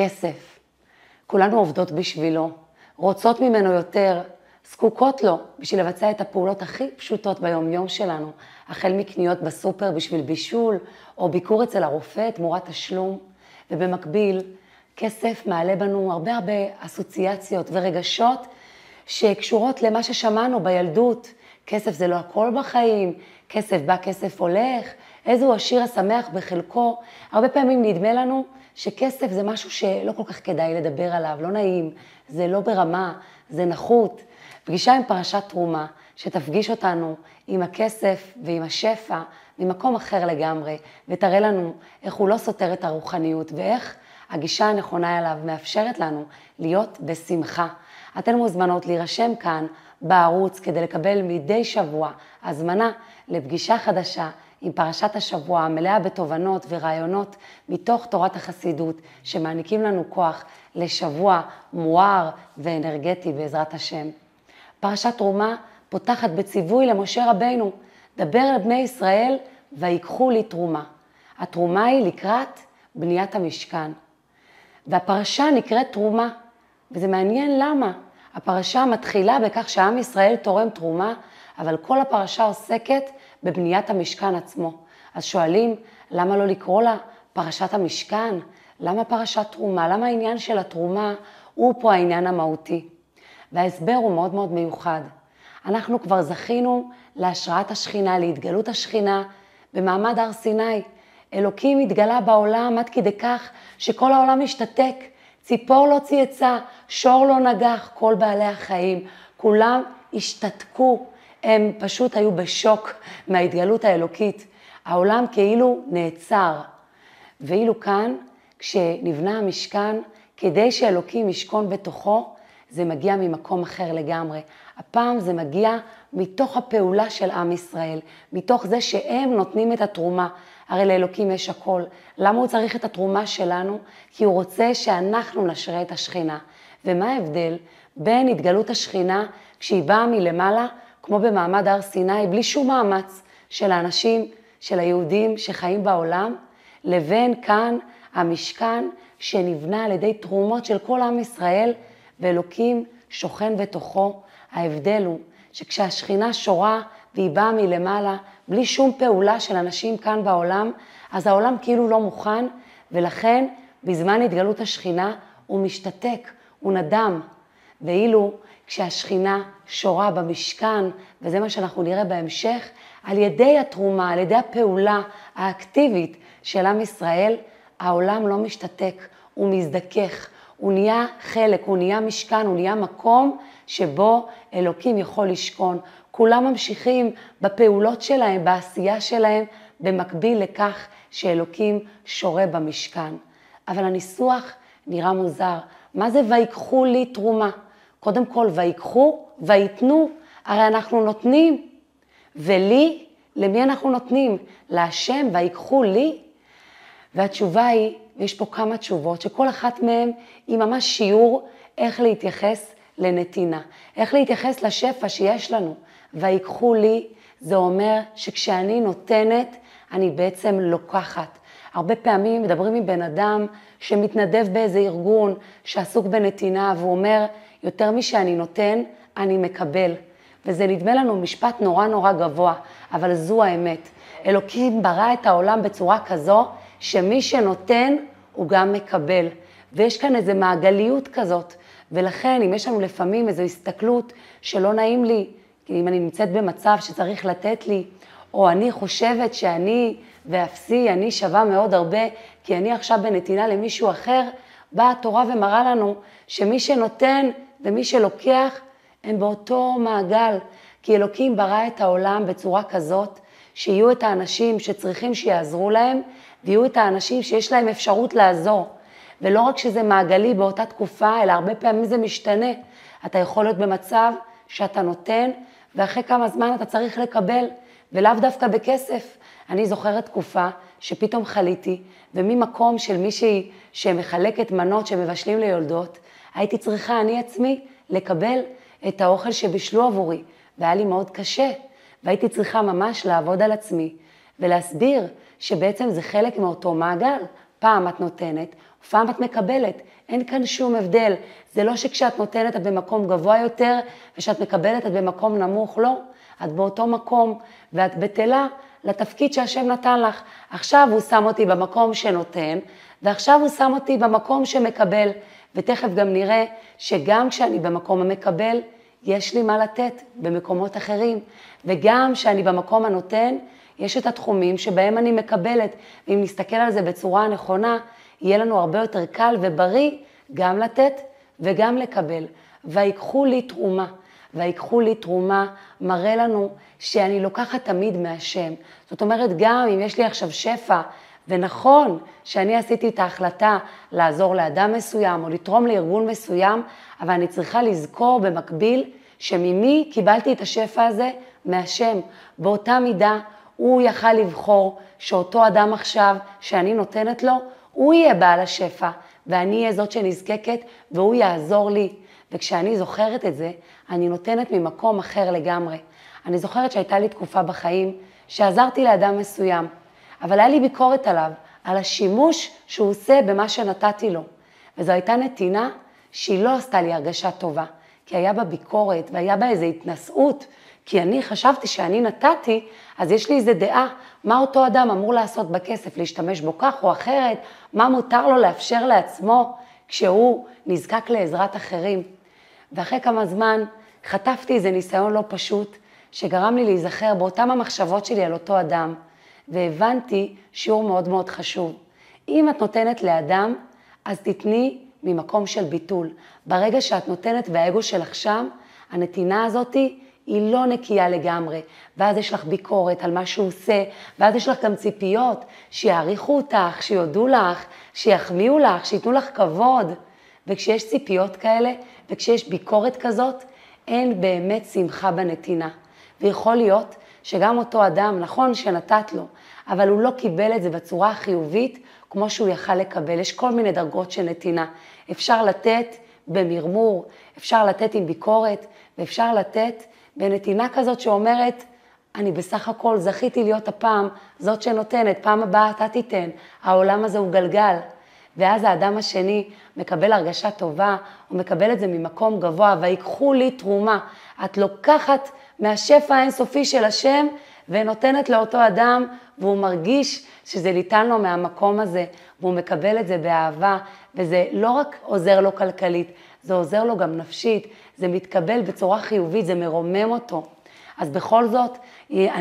כסף. כולנו עובדות בשבילו, רוצות ממנו יותר, זקוקות לו בשביל לבצע את הפעולות הכי פשוטות ביום-יום שלנו, החל מקניות בסופר בשביל בישול, או ביקור אצל הרופא תמורת תשלום, ובמקביל, כסף מעלה בנו הרבה הרבה אסוציאציות ורגשות שקשורות למה ששמענו בילדות. כסף זה לא הכל בחיים, כסף בא, כסף הולך, איזה הוא השיר השמח בחלקו. הרבה פעמים נדמה לנו שכסף זה משהו שלא כל כך כדאי לדבר עליו, לא נעים, זה לא ברמה, זה נחות. פגישה עם פרשת תרומה, שתפגיש אותנו עם הכסף ועם השפע ממקום אחר לגמרי, ותראה לנו איך הוא לא סותר את הרוחניות ואיך הגישה הנכונה אליו מאפשרת לנו להיות בשמחה. אתן מוזמנות להירשם כאן בערוץ כדי לקבל מדי שבוע הזמנה לפגישה חדשה עם פרשת השבוע המלאה בתובנות ורעיונות מתוך תורת החסידות שמעניקים לנו כוח לשבוע מואר ואנרגטי בעזרת השם. פרשת תרומה פותחת בציווי למשה רבינו, דבר אל בני ישראל ויקחו לי תרומה. התרומה היא לקראת בניית המשכן. והפרשה נקראת תרומה, וזה מעניין למה. הפרשה מתחילה בכך שעם ישראל תורם תרומה, אבל כל הפרשה עוסקת בבניית המשכן עצמו. אז שואלים, למה לא לקרוא לה פרשת המשכן? למה פרשת תרומה? למה העניין של התרומה הוא פה העניין המהותי? וההסבר הוא מאוד מאוד מיוחד. אנחנו כבר זכינו להשראת השכינה, להתגלות השכינה במעמד הר סיני. אלוקים התגלה בעולם עד כדי כך שכל העולם השתתק, ציפור לא צייצה, שור לא נגח, כל בעלי החיים, כולם השתתקו, הם פשוט היו בשוק מההתגלות האלוקית. העולם כאילו נעצר. ואילו כאן, כשנבנה המשכן, כדי שאלוקים ישכון בתוכו, זה מגיע ממקום אחר לגמרי. הפעם זה מגיע מתוך הפעולה של עם ישראל, מתוך זה שהם נותנים את התרומה. הרי לאלוקים יש הכל. למה הוא צריך את התרומה שלנו? כי הוא רוצה שאנחנו נשרה את השכינה. ומה ההבדל בין התגלות השכינה כשהיא באה מלמעלה, כמו במעמד הר סיני, בלי שום מאמץ של האנשים, של היהודים שחיים בעולם, לבין כאן המשכן שנבנה על ידי תרומות של כל עם ישראל, ואלוקים שוכן בתוכו. ההבדל הוא שכשהשכינה שורה והיא באה מלמעלה, בלי שום פעולה של אנשים כאן בעולם, אז העולם כאילו לא מוכן, ולכן בזמן התגלות השכינה הוא משתתק, הוא נדם. ואילו כשהשכינה שורה במשכן, וזה מה שאנחנו נראה בהמשך, על ידי התרומה, על ידי הפעולה האקטיבית של עם ישראל, העולם לא משתתק, הוא מזדכך, הוא נהיה חלק, הוא נהיה משכן, הוא נהיה מקום שבו אלוקים יכול לשכון. כולם ממשיכים בפעולות שלהם, בעשייה שלהם, במקביל לכך שאלוקים שורה במשכן. אבל הניסוח נראה מוזר. מה זה ויקחו לי תרומה? קודם כל, ויקחו, ויתנו, הרי אנחנו נותנים. ולי, למי אנחנו נותנים? להשם, ויקחו לי? והתשובה היא, ויש פה כמה תשובות, שכל אחת מהן היא ממש שיעור איך להתייחס לנתינה, איך להתייחס לשפע שיש לנו. ויקחו לי, זה אומר שכשאני נותנת, אני בעצם לוקחת. הרבה פעמים מדברים עם בן אדם שמתנדב באיזה ארגון, שעסוק בנתינה, והוא אומר, יותר משאני נותן, אני מקבל. וזה נדמה לנו משפט נורא נורא גבוה, אבל זו האמת. אלוקים ברא את העולם בצורה כזו, שמי שנותן, הוא גם מקבל. ויש כאן איזו מעגליות כזאת, ולכן אם יש לנו לפעמים איזו הסתכלות שלא נעים לי, אם אני נמצאת במצב שצריך לתת לי, או אני חושבת שאני ואפסי, אני שווה מאוד הרבה, כי אני עכשיו בנתינה למישהו אחר, באה התורה ומראה לנו שמי שנותן ומי שלוקח הם באותו מעגל, כי אלוקים ברא את העולם בצורה כזאת, שיהיו את האנשים שצריכים שיעזרו להם, ויהיו את האנשים שיש להם אפשרות לעזור. ולא רק שזה מעגלי באותה תקופה, אלא הרבה פעמים זה משתנה. אתה יכול להיות במצב שאתה נותן, ואחרי כמה זמן אתה צריך לקבל, ולאו דווקא בכסף. אני זוכרת תקופה שפתאום חליתי, וממקום של מישהי שמחלקת מנות שמבשלים ליולדות, הייתי צריכה אני עצמי לקבל את האוכל שבישלו עבורי, והיה לי מאוד קשה, והייתי צריכה ממש לעבוד על עצמי ולהסביר שבעצם זה חלק מאותו מעגל. פעם את נותנת, ופעם את מקבלת. אין כאן שום הבדל. זה לא שכשאת נותנת את במקום גבוה יותר, וכשאת מקבלת את במקום נמוך, לא. את באותו מקום, ואת בטלה לתפקיד שהשם נתן לך. עכשיו הוא שם אותי במקום שנותן, ועכשיו הוא שם אותי במקום שמקבל. ותכף גם נראה שגם כשאני במקום המקבל, יש לי מה לתת במקומות אחרים. וגם כשאני במקום הנותן, יש את התחומים שבהם אני מקבלת. ואם נסתכל על זה בצורה הנכונה, יהיה לנו הרבה יותר קל ובריא גם לתת וגם לקבל. ויקחו לי תרומה. ויקחו לי תרומה מראה לנו שאני לוקחת תמיד מהשם. זאת אומרת, גם אם יש לי עכשיו שפע, ונכון שאני עשיתי את ההחלטה לעזור לאדם מסוים או לתרום לארגון מסוים, אבל אני צריכה לזכור במקביל שממי קיבלתי את השפע הזה? מהשם. באותה מידה הוא יכל לבחור שאותו אדם עכשיו שאני נותנת לו, הוא יהיה בעל השפע, ואני אהיה זאת שנזקקת והוא יעזור לי. וכשאני זוכרת את זה, אני נותנת ממקום אחר לגמרי. אני זוכרת שהייתה לי תקופה בחיים שעזרתי לאדם מסוים, אבל היה לי ביקורת עליו, על השימוש שהוא עושה במה שנתתי לו. וזו הייתה נתינה שהיא לא עשתה לי הרגשה טובה, כי היה בה ביקורת והיה בה איזו התנשאות, כי אני חשבתי שאני נתתי, אז יש לי איזו דעה, מה אותו אדם אמור לעשות בכסף, להשתמש בו כך או אחרת, מה מותר לו לאפשר לעצמו כשהוא נזקק לעזרת אחרים. ואחרי כמה זמן חטפתי איזה ניסיון לא פשוט, שגרם לי להיזכר באותם המחשבות שלי על אותו אדם, והבנתי שיעור מאוד מאוד חשוב. אם את נותנת לאדם, אז תתני ממקום של ביטול. ברגע שאת נותנת והאגו שלך שם, הנתינה הזאתי היא לא נקייה לגמרי, ואז יש לך ביקורת על מה שהוא עושה, ואז יש לך גם ציפיות שיעריכו אותך, שיודו לך, שיחמיאו לך, שייתנו לך כבוד. וכשיש ציפיות כאלה, וכשיש ביקורת כזאת, אין באמת שמחה בנתינה. ויכול להיות שגם אותו אדם, נכון שנתת לו, אבל הוא לא קיבל את זה בצורה החיובית כמו שהוא יכל לקבל. יש כל מיני דרגות של נתינה. אפשר לתת במרמור, אפשר לתת עם ביקורת, ואפשר לתת בנתינה כזאת שאומרת, אני בסך הכל זכיתי להיות הפעם זאת שנותנת, פעם הבאה אתה תיתן, העולם הזה הוא גלגל. ואז האדם השני מקבל הרגשה טובה, הוא מקבל את זה ממקום גבוה, ויקחו לי תרומה. את לוקחת מהשפע האינסופי של השם ונותנת לאותו אדם, והוא מרגיש שזה ניתן לו מהמקום הזה, והוא מקבל את זה באהבה, וזה לא רק עוזר לו כלכלית, זה עוזר לו גם נפשית, זה מתקבל בצורה חיובית, זה מרומם אותו. אז בכל זאת,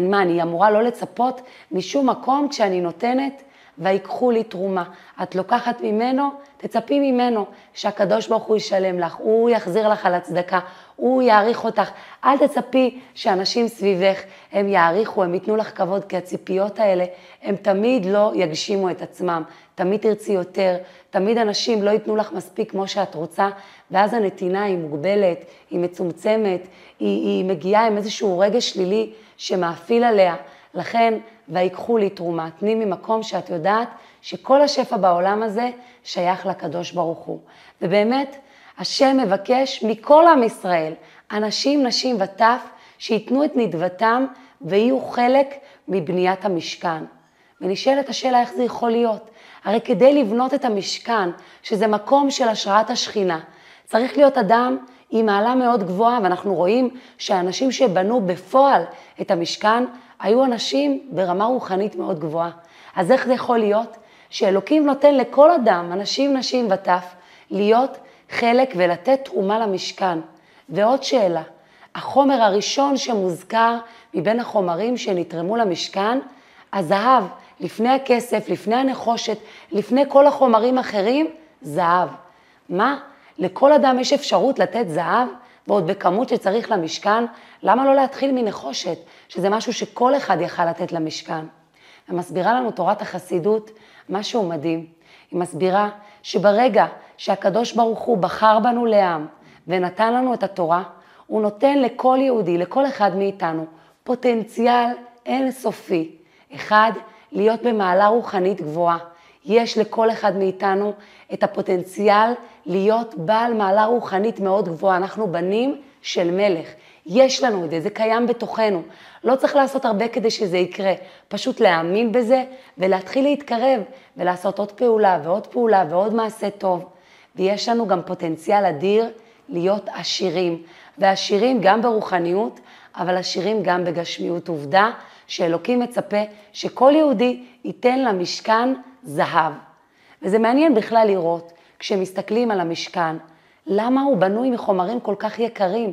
מה, אני אמורה לא לצפות משום מקום כשאני נותנת? ויקחו לי תרומה. את לוקחת ממנו, תצפי ממנו שהקדוש ברוך הוא ישלם לך, הוא יחזיר לך על הצדקה, הוא יעריך אותך. אל תצפי שאנשים סביבך, הם יעריכו, הם ייתנו לך כבוד, כי הציפיות האלה, הם תמיד לא יגשימו את עצמם. תמיד תרצי יותר, תמיד אנשים לא ייתנו לך מספיק כמו שאת רוצה, ואז הנתינה היא מוגבלת, היא מצומצמת, היא, היא מגיעה עם איזשהו רגש שלילי שמאפיל עליה. לכן, ויקחו לי תרומה, תני ממקום שאת יודעת שכל השפע בעולם הזה שייך לקדוש ברוך הוא. ובאמת, השם מבקש מכל עם ישראל, אנשים, נשים וטף, שייתנו את נדבתם ויהיו חלק מבניית המשכן. ונשאלת השאלה איך זה יכול להיות. הרי כדי לבנות את המשכן, שזה מקום של השראת השכינה, צריך להיות אדם עם מעלה מאוד גבוהה, ואנחנו רואים שהאנשים שבנו בפועל את המשכן, היו אנשים ברמה רוחנית מאוד גבוהה. אז איך זה יכול להיות שאלוקים נותן לכל אדם, אנשים, נשים וטף, להיות חלק ולתת תרומה למשכן? ועוד שאלה, החומר הראשון שמוזכר מבין החומרים שנתרמו למשכן, הזהב, לפני הכסף, לפני הנחושת, לפני כל החומרים האחרים, זהב. מה? לכל אדם יש אפשרות לתת זהב? ועוד בכמות שצריך למשכן, למה לא להתחיל מנחושת, שזה משהו שכל אחד יכל לתת למשכן? ומסבירה לנו תורת החסידות משהו מדהים. היא מסבירה שברגע שהקדוש ברוך הוא בחר בנו לעם ונתן לנו את התורה, הוא נותן לכל יהודי, לכל אחד מאיתנו, פוטנציאל אינסופי. אחד, להיות במעלה רוחנית גבוהה. יש לכל אחד מאיתנו את הפוטנציאל להיות בעל מעלה רוחנית מאוד גבוהה. אנחנו בנים של מלך. יש לנו את זה, זה קיים בתוכנו. לא צריך לעשות הרבה כדי שזה יקרה, פשוט להאמין בזה ולהתחיל להתקרב ולעשות עוד פעולה ועוד פעולה ועוד מעשה טוב. ויש לנו גם פוטנציאל אדיר להיות עשירים, ועשירים גם ברוחניות, אבל עשירים גם בגשמיות. עובדה שאלוקים מצפה שכל יהודי ייתן למשכן זהב. וזה מעניין בכלל לראות, כשמסתכלים על המשכן, למה הוא בנוי מחומרים כל כך יקרים.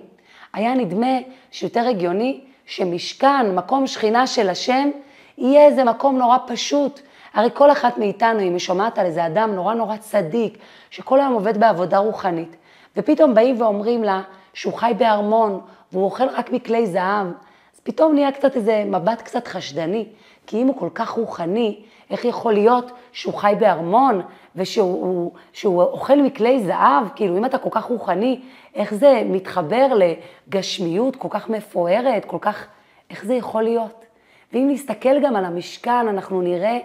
היה נדמה שיותר הגיוני שמשכן, מקום שכינה של השם, יהיה איזה מקום נורא פשוט. הרי כל אחת מאיתנו, אם היא שומעת על איזה אדם נורא נורא צדיק, שכל היום עובד בעבודה רוחנית, ופתאום באים ואומרים לה שהוא חי בארמון, והוא אוכל רק מכלי זהב, פתאום נהיה קצת איזה מבט קצת חשדני, כי אם הוא כל כך רוחני, איך יכול להיות שהוא חי בארמון ושהוא שהוא אוכל מכלי זהב? כאילו, אם אתה כל כך רוחני, איך זה מתחבר לגשמיות כל כך מפוארת, כל כך... איך זה יכול להיות? ואם נסתכל גם על המשכן, אנחנו נראה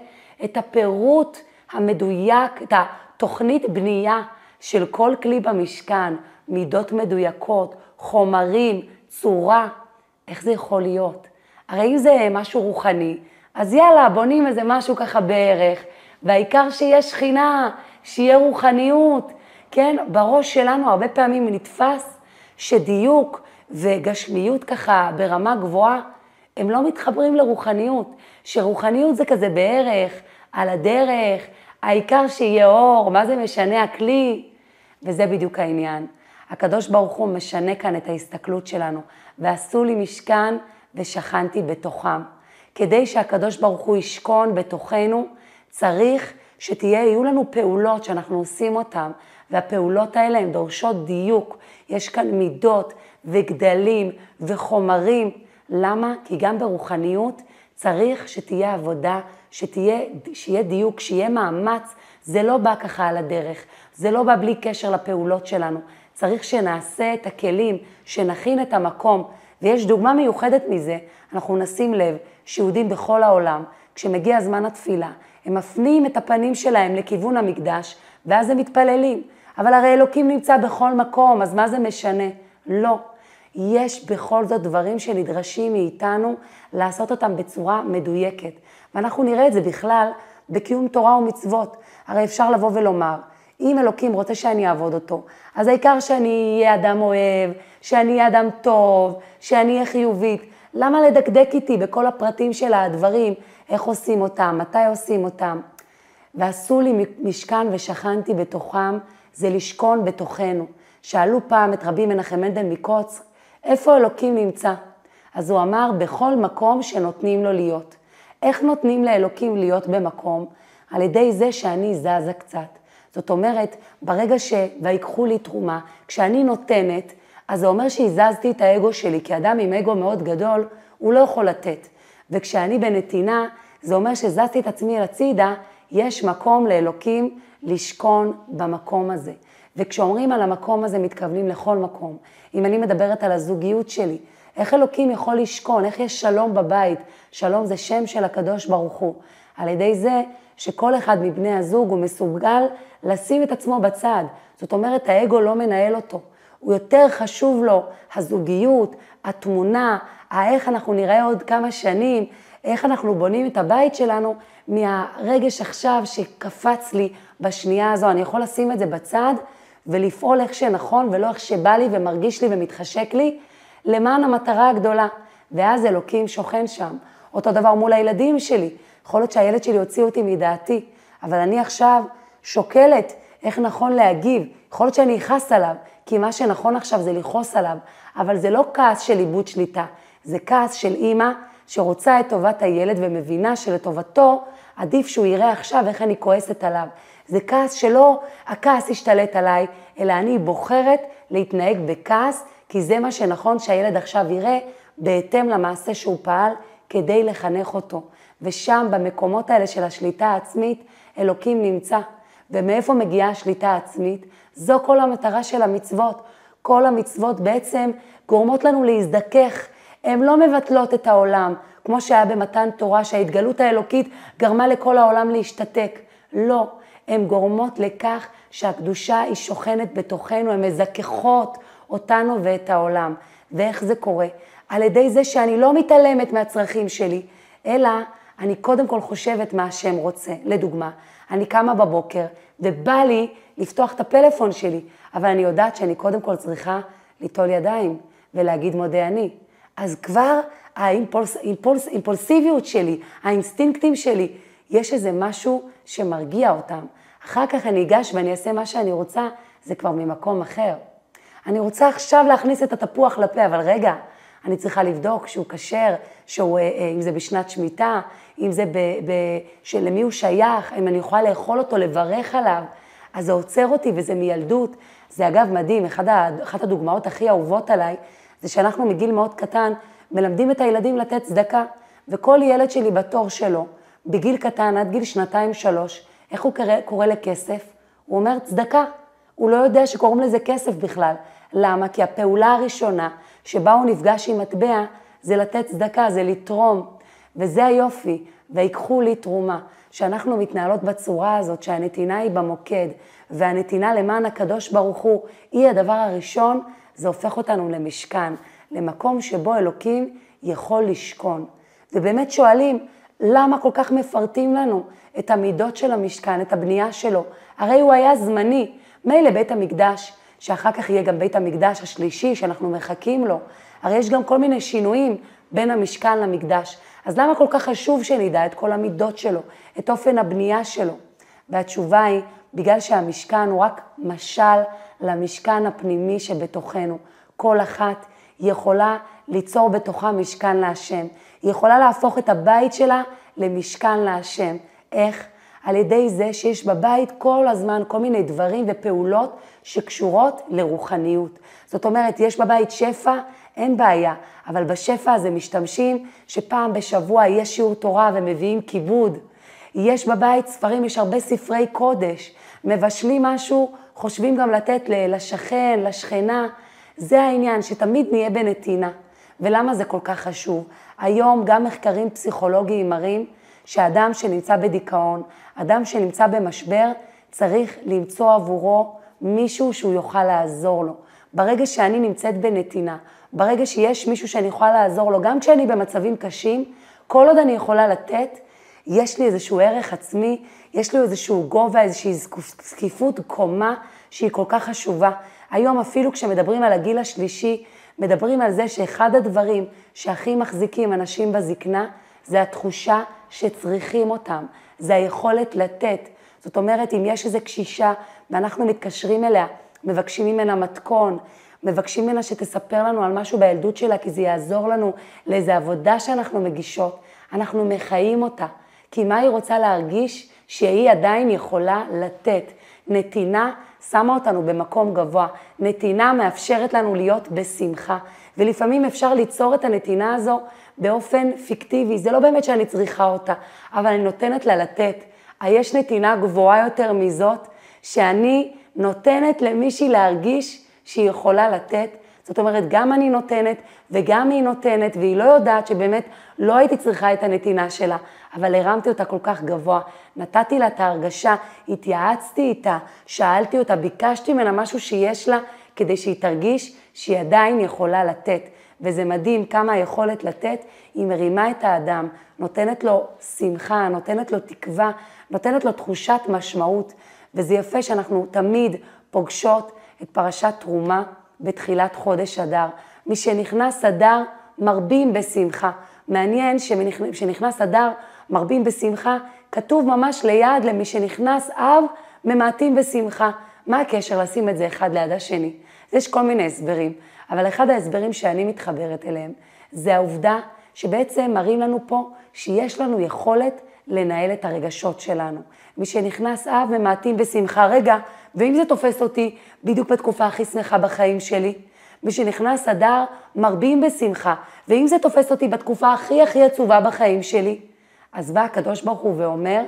את הפירוט המדויק, את התוכנית בנייה של כל כלי במשכן, מידות מדויקות, חומרים, צורה, איך זה יכול להיות? הרי אם זה משהו רוחני, אז יאללה, בונים איזה משהו ככה בערך, והעיקר שיהיה שכינה, שיהיה רוחניות, כן? בראש שלנו הרבה פעמים נתפס שדיוק וגשמיות ככה ברמה גבוהה, הם לא מתחברים לרוחניות, שרוחניות זה כזה בערך, על הדרך, העיקר שיהיה אור, מה זה משנה הכלי? וזה בדיוק העניין. הקדוש ברוך הוא משנה כאן את ההסתכלות שלנו, ועשו לי משכן ושכנתי בתוכם. כדי שהקדוש ברוך הוא ישכון בתוכנו, צריך שתהיו לנו פעולות שאנחנו עושים אותן, והפעולות האלה הן דורשות דיוק. יש כאן מידות וגדלים וחומרים. למה? כי גם ברוחניות צריך שתהיה עבודה, שתהיה, שיהיה דיוק, שיהיה מאמץ. זה לא בא ככה על הדרך, זה לא בא בלי קשר לפעולות שלנו. צריך שנעשה את הכלים, שנכין את המקום. ויש דוגמה מיוחדת מזה, אנחנו נשים לב שיהודים בכל העולם, כשמגיע זמן התפילה, הם מפנים את הפנים שלהם לכיוון המקדש, ואז הם מתפללים. אבל הרי אלוקים נמצא בכל מקום, אז מה זה משנה? לא. יש בכל זאת דברים שנדרשים מאיתנו לעשות אותם בצורה מדויקת. ואנחנו נראה את זה בכלל בקיום תורה ומצוות. הרי אפשר לבוא ולומר, אם אלוקים רוצה שאני אעבוד אותו, אז העיקר שאני אהיה אדם אוהב, שאני אהיה אדם טוב, שאני אהיה חיובית. למה לדקדק איתי בכל הפרטים של הדברים, איך עושים אותם, מתי עושים אותם? ועשו לי משכן ושכנתי בתוכם, זה לשכון בתוכנו. שאלו פעם את רבי מנחם מנדל מקוץ, איפה אלוקים נמצא? אז הוא אמר, בכל מקום שנותנים לו להיות. איך נותנים לאלוקים להיות במקום? על ידי זה שאני זזה קצת. זאת אומרת, ברגע ש... ויקחו לי תרומה, כשאני נותנת, אז זה אומר שהזזתי את האגו שלי, כי אדם עם אגו מאוד גדול, הוא לא יכול לתת. וכשאני בנתינה, זה אומר שהזזתי את עצמי אל הצידה, יש מקום לאלוקים לשכון במקום הזה. וכשאומרים על המקום הזה, מתכוונים לכל מקום. אם אני מדברת על הזוגיות שלי, איך אלוקים יכול לשכון, איך יש שלום בבית? שלום זה שם של הקדוש ברוך הוא. על ידי זה שכל אחד מבני הזוג הוא מסוגל לשים את עצמו בצד. זאת אומרת, האגו לא מנהל אותו. הוא יותר חשוב לו הזוגיות, התמונה, איך אנחנו נראה עוד כמה שנים, איך אנחנו בונים את הבית שלנו מהרגש עכשיו שקפץ לי בשנייה הזו. אני יכול לשים את זה בצד ולפעול איך שנכון ולא איך שבא לי ומרגיש לי ומתחשק לי, למען המטרה הגדולה. ואז אלוקים שוכן שם. אותו דבר מול הילדים שלי. יכול להיות שהילד שלי הוציא אותי מדעתי, אבל אני עכשיו שוקלת איך נכון להגיב. יכול להיות שאני אכעס עליו, כי מה שנכון עכשיו זה לכעוס עליו, אבל זה לא כעס של איבוד שליטה, זה כעס של אימא שרוצה את טובת הילד ומבינה שלטובתו עדיף שהוא יראה עכשיו איך אני כועסת עליו. זה כעס שלא הכעס ישתלט עליי, אלא אני בוחרת להתנהג בכעס, כי זה מה שנכון שהילד עכשיו יראה בהתאם למעשה שהוא פעל כדי לחנך אותו. ושם, במקומות האלה של השליטה העצמית, אלוקים נמצא. ומאיפה מגיעה השליטה העצמית? זו כל המטרה של המצוות. כל המצוות בעצם גורמות לנו להזדכך. הן לא מבטלות את העולם, כמו שהיה במתן תורה, שההתגלות האלוקית גרמה לכל העולם להשתתק. לא, הן גורמות לכך שהקדושה היא שוכנת בתוכנו, הן מזככות אותנו ואת העולם. ואיך זה קורה? על ידי זה שאני לא מתעלמת מהצרכים שלי, אלא אני קודם כל חושבת מה השם רוצה. לדוגמה, אני קמה בבוקר ובא לי לפתוח את הפלאפון שלי, אבל אני יודעת שאני קודם כל צריכה ליטול ידיים ולהגיד מודה אני. אז כבר האימפולסיביות שלי, האינסטינקטים שלי, יש איזה משהו שמרגיע אותם. אחר כך אני אגש ואני אעשה מה שאני רוצה, זה כבר ממקום אחר. אני רוצה עכשיו להכניס את התפוח לפה, אבל רגע, אני צריכה לבדוק שהוא כשר, שהוא, אה, אה, אם זה בשנת שמיטה, אם זה ב, ב, שלמי הוא שייך, אם אני יכולה לאכול אותו, לברך עליו. אז זה עוצר אותי וזה מילדות. זה אגב מדהים, אחד, אחת הדוגמאות הכי אהובות עליי, זה שאנחנו מגיל מאוד קטן מלמדים את הילדים לתת צדקה, וכל ילד שלי בתור שלו, בגיל קטן עד גיל שנתיים-שלוש, איך הוא קורא, קורא לכסף? הוא אומר צדקה. הוא לא יודע שקוראים לזה כסף בכלל. למה? כי הפעולה הראשונה שבה הוא נפגש עם מטבע זה לתת צדקה, זה לתרום. וזה היופי, ויקחו לי תרומה. שאנחנו מתנהלות בצורה הזאת, שהנתינה היא במוקד, והנתינה למען הקדוש ברוך הוא היא הדבר הראשון, זה הופך אותנו למשכן, למקום שבו אלוקים יכול לשכון. ובאמת שואלים, למה כל כך מפרטים לנו את המידות של המשכן, את הבנייה שלו? הרי הוא היה זמני. מילא בית המקדש, שאחר כך יהיה גם בית המקדש השלישי שאנחנו מחכים לו. הרי יש גם כל מיני שינויים בין המשכן למקדש. אז למה כל כך חשוב שנדע את כל המידות שלו, את אופן הבנייה שלו? והתשובה היא, בגלל שהמשכן הוא רק משל למשכן הפנימי שבתוכנו. כל אחת יכולה ליצור בתוכה משכן להשם. היא יכולה להפוך את הבית שלה למשכן להשם. איך? על ידי זה שיש בבית כל הזמן כל מיני דברים ופעולות שקשורות לרוחניות. זאת אומרת, יש בבית שפע, אין בעיה, אבל בשפע הזה משתמשים שפעם בשבוע יש שיעור תורה ומביאים כיבוד. יש בבית ספרים, יש הרבה ספרי קודש, מבשלים משהו, חושבים גם לתת לשכן, לשכנה. זה העניין, שתמיד נהיה בנתינה. ולמה זה כל כך חשוב? היום גם מחקרים פסיכולוגיים מראים שאדם שנמצא בדיכאון, אדם שנמצא במשבר, צריך למצוא עבורו מישהו שהוא יוכל לעזור לו. ברגע שאני נמצאת בנתינה, ברגע שיש מישהו שאני יכולה לעזור לו, גם כשאני במצבים קשים, כל עוד אני יכולה לתת, יש לי איזשהו ערך עצמי, יש לי איזשהו גובה, איזושהי זקיפות קומה שהיא כל כך חשובה. היום אפילו כשמדברים על הגיל השלישי, מדברים על זה שאחד הדברים שהכי מחזיקים אנשים בזקנה, זה התחושה שצריכים אותם, זה היכולת לתת. זאת אומרת, אם יש איזו קשישה ואנחנו מתקשרים אליה, מבקשים ממנה מתכון, מבקשים ממנה שתספר לנו על משהו בילדות שלה, כי זה יעזור לנו לאיזו עבודה שאנחנו מגישות, אנחנו מחיים אותה. כי מה היא רוצה להרגיש? שהיא עדיין יכולה לתת. נתינה שמה אותנו במקום גבוה. נתינה מאפשרת לנו להיות בשמחה. ולפעמים אפשר ליצור את הנתינה הזו באופן פיקטיבי. זה לא באמת שאני צריכה אותה, אבל אני נותנת לה לתת. היש נתינה גבוהה יותר מזאת, שאני נותנת למישהי להרגיש שהיא יכולה לתת. זאת אומרת, גם אני נותנת וגם היא נותנת, והיא לא יודעת שבאמת לא הייתי צריכה את הנתינה שלה, אבל הרמתי אותה כל כך גבוה, נתתי לה את ההרגשה, התייעצתי איתה, שאלתי אותה, ביקשתי ממנה משהו שיש לה, כדי שהיא תרגיש שהיא עדיין יכולה לתת. וזה מדהים כמה היכולת לתת, היא מרימה את האדם, נותנת לו שמחה, נותנת לו תקווה, נותנת לו תחושת משמעות. וזה יפה שאנחנו תמיד פוגשות את פרשת תרומה בתחילת חודש אדר. משנכנס אדר, מרבים בשמחה. מעניין שכשנכנס אדר, מרבים בשמחה, כתוב ממש ליד למי שנכנס אב, ממעטים בשמחה. מה הקשר לשים את זה אחד ליד השני? יש כל מיני הסברים, אבל אחד ההסברים שאני מתחברת אליהם, זה העובדה שבעצם מראים לנו פה שיש לנו יכולת לנהל את הרגשות שלנו. מי שנכנס אב ממעטים בשמחה. רגע, ואם זה תופס אותי בדיוק בתקופה הכי שמחה בחיים שלי? מי שנכנס אדר מרבים בשמחה. ואם זה תופס אותי בתקופה הכי הכי עצובה בחיים שלי? אז בא הקדוש ברוך הוא ואומר,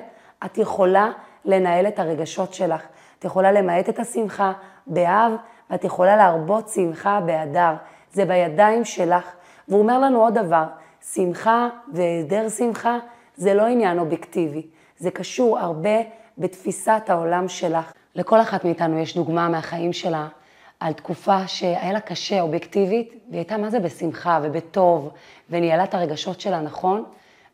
את יכולה לנהל את הרגשות שלך. את יכולה למעט את השמחה באב, ואת יכולה להרבות שמחה באדר. זה בידיים שלך. והוא אומר לנו עוד דבר, שמחה והיעדר שמחה זה לא עניין אובייקטיבי, זה קשור הרבה בתפיסת העולם שלך. לכל אחת מאיתנו יש דוגמה מהחיים שלה על תקופה שהיה לה קשה אובייקטיבית, והיא הייתה מה זה בשמחה ובטוב, וניהלה את הרגשות שלה נכון,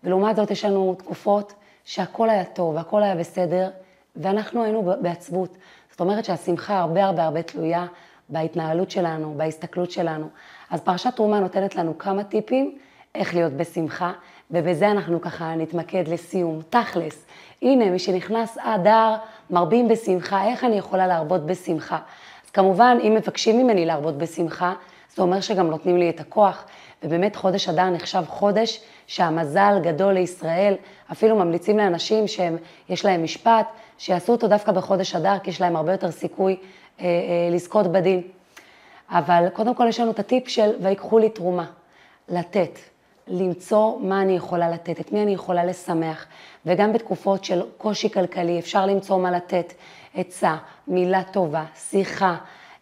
ולעומת זאת יש לנו תקופות שהכל היה טוב והכל היה בסדר, ואנחנו היינו בעצבות. זאת אומרת שהשמחה הרבה הרבה הרבה תלויה בהתנהלות שלנו, בהסתכלות שלנו. אז פרשת תרומה נותנת לנו כמה טיפים איך להיות בשמחה, ובזה אנחנו ככה נתמקד לסיום. תכלס, הנה, מי שנכנס אדר, מרבים בשמחה, איך אני יכולה להרבות בשמחה? אז כמובן, אם מבקשים ממני להרבות בשמחה, זה אומר שגם נותנים לי את הכוח, ובאמת חודש אדר נחשב חודש שהמזל גדול לישראל, אפילו ממליצים לאנשים שיש להם משפט, שיעשו אותו דווקא בחודש אדר, כי יש להם הרבה יותר סיכוי אה, אה, לזכות בדין. אבל קודם כל יש לנו את הטיפ של ויקחו לי תרומה, לתת, למצוא מה אני יכולה לתת, את מי אני יכולה לשמח, וגם בתקופות של קושי כלכלי אפשר למצוא מה לתת, עצה, מילה טובה, שיחה,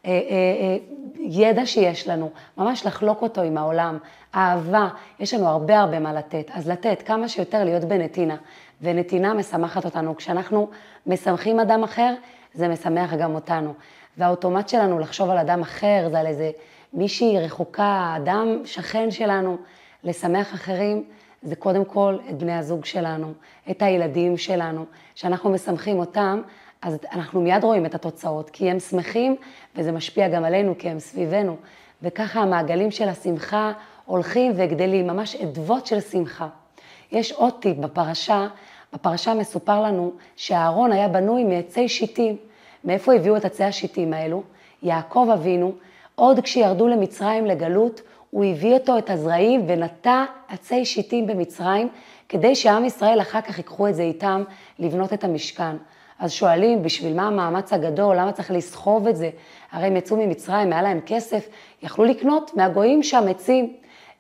אה, אה, אה, ידע שיש לנו, ממש לחלוק אותו עם העולם, אהבה, יש לנו הרבה הרבה מה לתת, אז לתת כמה שיותר להיות בנתינה, ונתינה משמחת אותנו. כשאנחנו משמחים אדם אחר, זה משמח גם אותנו. והאוטומט שלנו לחשוב על אדם אחר, זה על איזה מישהי רחוקה, אדם שכן שלנו, לשמח אחרים, זה קודם כל את בני הזוג שלנו, את הילדים שלנו, שאנחנו משמחים אותם, אז אנחנו מיד רואים את התוצאות, כי הם שמחים, וזה משפיע גם עלינו, כי הם סביבנו. וככה המעגלים של השמחה הולכים וגדלים, ממש אדוות של שמחה. יש עוד טיפ בפרשה, בפרשה מסופר לנו שהארון היה בנוי מעצי שיטים. מאיפה הביאו את עצי השיטים האלו? יעקב אבינו, עוד כשירדו למצרים לגלות, הוא הביא אותו את הזרעים ונטע עצי שיטים במצרים, כדי שעם ישראל אחר כך ייקחו את זה איתם לבנות את המשכן. אז שואלים, בשביל מה המאמץ הגדול? למה צריך לסחוב את זה? הרי הם יצאו ממצרים, היה להם כסף, יכלו לקנות מהגויים שם עצים.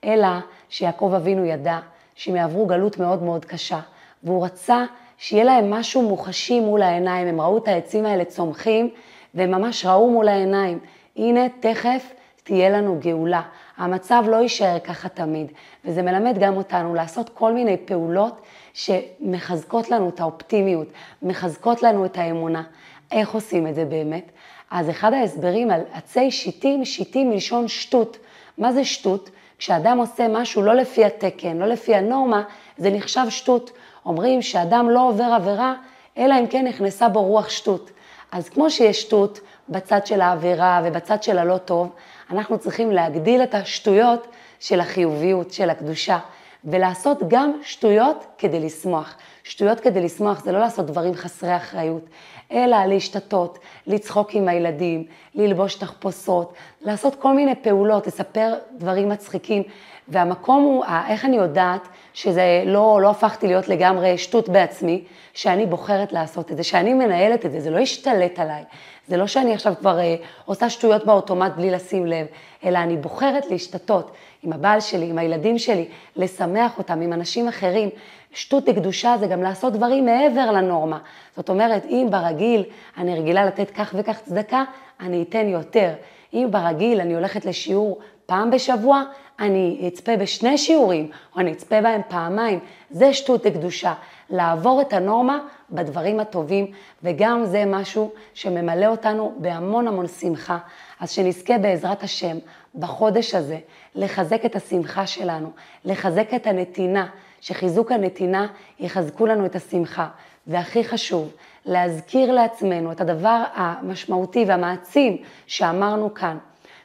אלא שיעקב אבינו ידע שהם יעברו גלות מאוד מאוד קשה, והוא רצה שיהיה להם משהו מוחשי מול העיניים. הם ראו את העצים האלה צומחים, והם ממש ראו מול העיניים. הנה, תכף תהיה לנו גאולה. המצב לא יישאר ככה תמיד, וזה מלמד גם אותנו לעשות כל מיני פעולות שמחזקות לנו את האופטימיות, מחזקות לנו את האמונה. איך עושים את זה באמת? אז אחד ההסברים על עצי שיטים, שיטים מלשון שטות. מה זה שטות? כשאדם עושה משהו לא לפי התקן, לא לפי הנורמה, זה נחשב שטות. אומרים שאדם לא עובר עבירה, אלא אם כן נכנסה בו רוח שטות. אז כמו שיש שטות בצד של העבירה ובצד של הלא טוב, אנחנו צריכים להגדיל את השטויות של החיוביות, של הקדושה, ולעשות גם שטויות כדי לשמוח. שטויות כדי לשמוח זה לא לעשות דברים חסרי אחריות, אלא להשתתות, לצחוק עם הילדים, ללבוש תחפושות, לעשות כל מיני פעולות, לספר דברים מצחיקים. והמקום הוא, איך אני יודעת שזה לא, לא הפכתי להיות לגמרי שטות בעצמי, שאני בוחרת לעשות את זה, שאני מנהלת את זה, זה לא ישתלט עליי. זה לא שאני עכשיו כבר אה, עושה שטויות באוטומט בלי לשים לב, אלא אני בוחרת להשתתות עם הבעל שלי, עם הילדים שלי, לשמח אותם, עם אנשים אחרים. שטות לקדושה זה גם לעשות דברים מעבר לנורמה. זאת אומרת, אם ברגיל אני רגילה לתת כך וכך צדקה, אני אתן יותר. אם ברגיל אני הולכת לשיעור פעם בשבוע, אני אצפה בשני שיעורים, או אני אצפה בהם פעמיים. זה שטות לקדושה. לעבור את הנורמה בדברים הטובים, וגם זה משהו שממלא אותנו בהמון המון שמחה. אז שנזכה בעזרת השם בחודש הזה לחזק את השמחה שלנו, לחזק את הנתינה, שחיזוק הנתינה יחזקו לנו את השמחה. והכי חשוב, להזכיר לעצמנו את הדבר המשמעותי והמעצים שאמרנו כאן,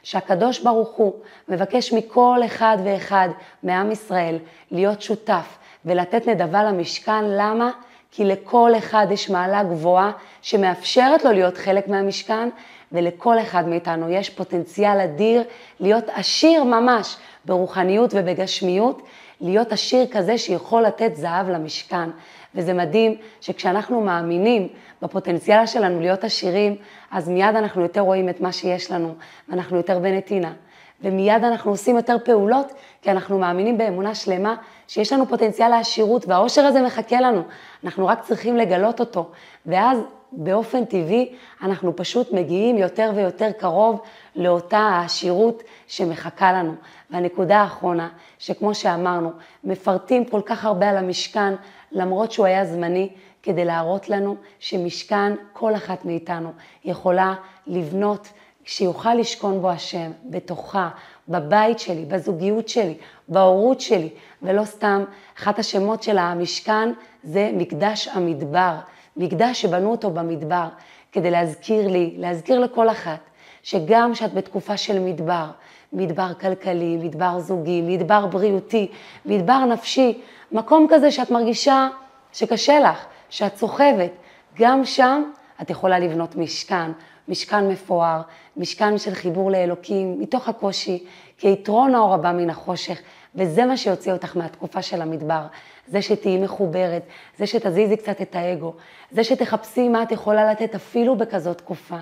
שהקדוש ברוך הוא מבקש מכל אחד ואחד מעם ישראל להיות שותף ולתת נדבה למשכן, למה? כי לכל אחד יש מעלה גבוהה שמאפשרת לו להיות חלק מהמשכן, ולכל אחד מאיתנו יש פוטנציאל אדיר להיות עשיר ממש ברוחניות ובגשמיות, להיות עשיר כזה שיכול לתת זהב למשכן. וזה מדהים שכשאנחנו מאמינים בפוטנציאל שלנו להיות עשירים, אז מיד אנחנו יותר רואים את מה שיש לנו, ואנחנו יותר בנתינה. ומיד אנחנו עושים יותר פעולות, כי אנחנו מאמינים באמונה שלמה שיש לנו פוטנציאל לעשירות, והאושר הזה מחכה לנו. אנחנו רק צריכים לגלות אותו. ואז באופן טבעי אנחנו פשוט מגיעים יותר ויותר קרוב לאותה העשירות שמחכה לנו. והנקודה האחרונה, שכמו שאמרנו, מפרטים כל כך הרבה על המשכן, למרות שהוא היה זמני, כדי להראות לנו שמשכן, כל אחת מאיתנו יכולה לבנות שיוכל לשכון בו השם, בתוכה, בבית שלי, בזוגיות שלי, בהורות שלי, ולא סתם, אחת השמות של המשכן זה מקדש המדבר, מקדש שבנו אותו במדבר, כדי להזכיר לי, להזכיר לכל אחת, שגם כשאת בתקופה של מדבר, מדבר כלכלי, מדבר זוגי, מדבר בריאותי, מדבר נפשי, מקום כזה שאת מרגישה שקשה לך, שאת סוחבת, גם שם את יכולה לבנות משכן, משכן מפואר, משכן של חיבור לאלוקים, מתוך הקושי, כי יתרון האור הבא מן החושך, וזה מה שיוציא אותך מהתקופה של המדבר. זה שתהיי מחוברת, זה שתזיזי קצת את האגו, זה שתחפשי מה את יכולה לתת אפילו בכזאת תקופה,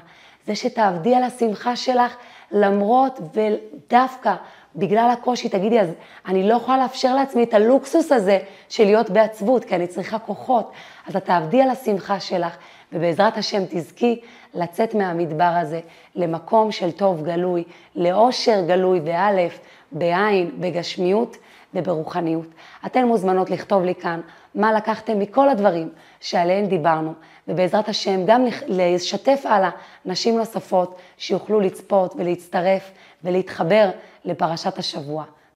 זה שתעבדי על השמחה שלך למרות ודווקא בגלל הקושי, תגידי, אז אני לא יכולה לאפשר לעצמי את הלוקסוס הזה של להיות בעצבות, כי אני צריכה כוחות. אז את תעבדי על השמחה שלך, ובעזרת השם תזכי לצאת מהמדבר הזה למקום של טוב גלוי, לאושר גלוי באלף, בעין, בגשמיות וברוחניות. אתן מוזמנות לכתוב לי כאן מה לקחתם מכל הדברים שעליהם דיברנו, ובעזרת השם גם לשתף הלאה נשים נוספות שיוכלו לצפות ולהצטרף ולהתחבר לפרשת השבוע.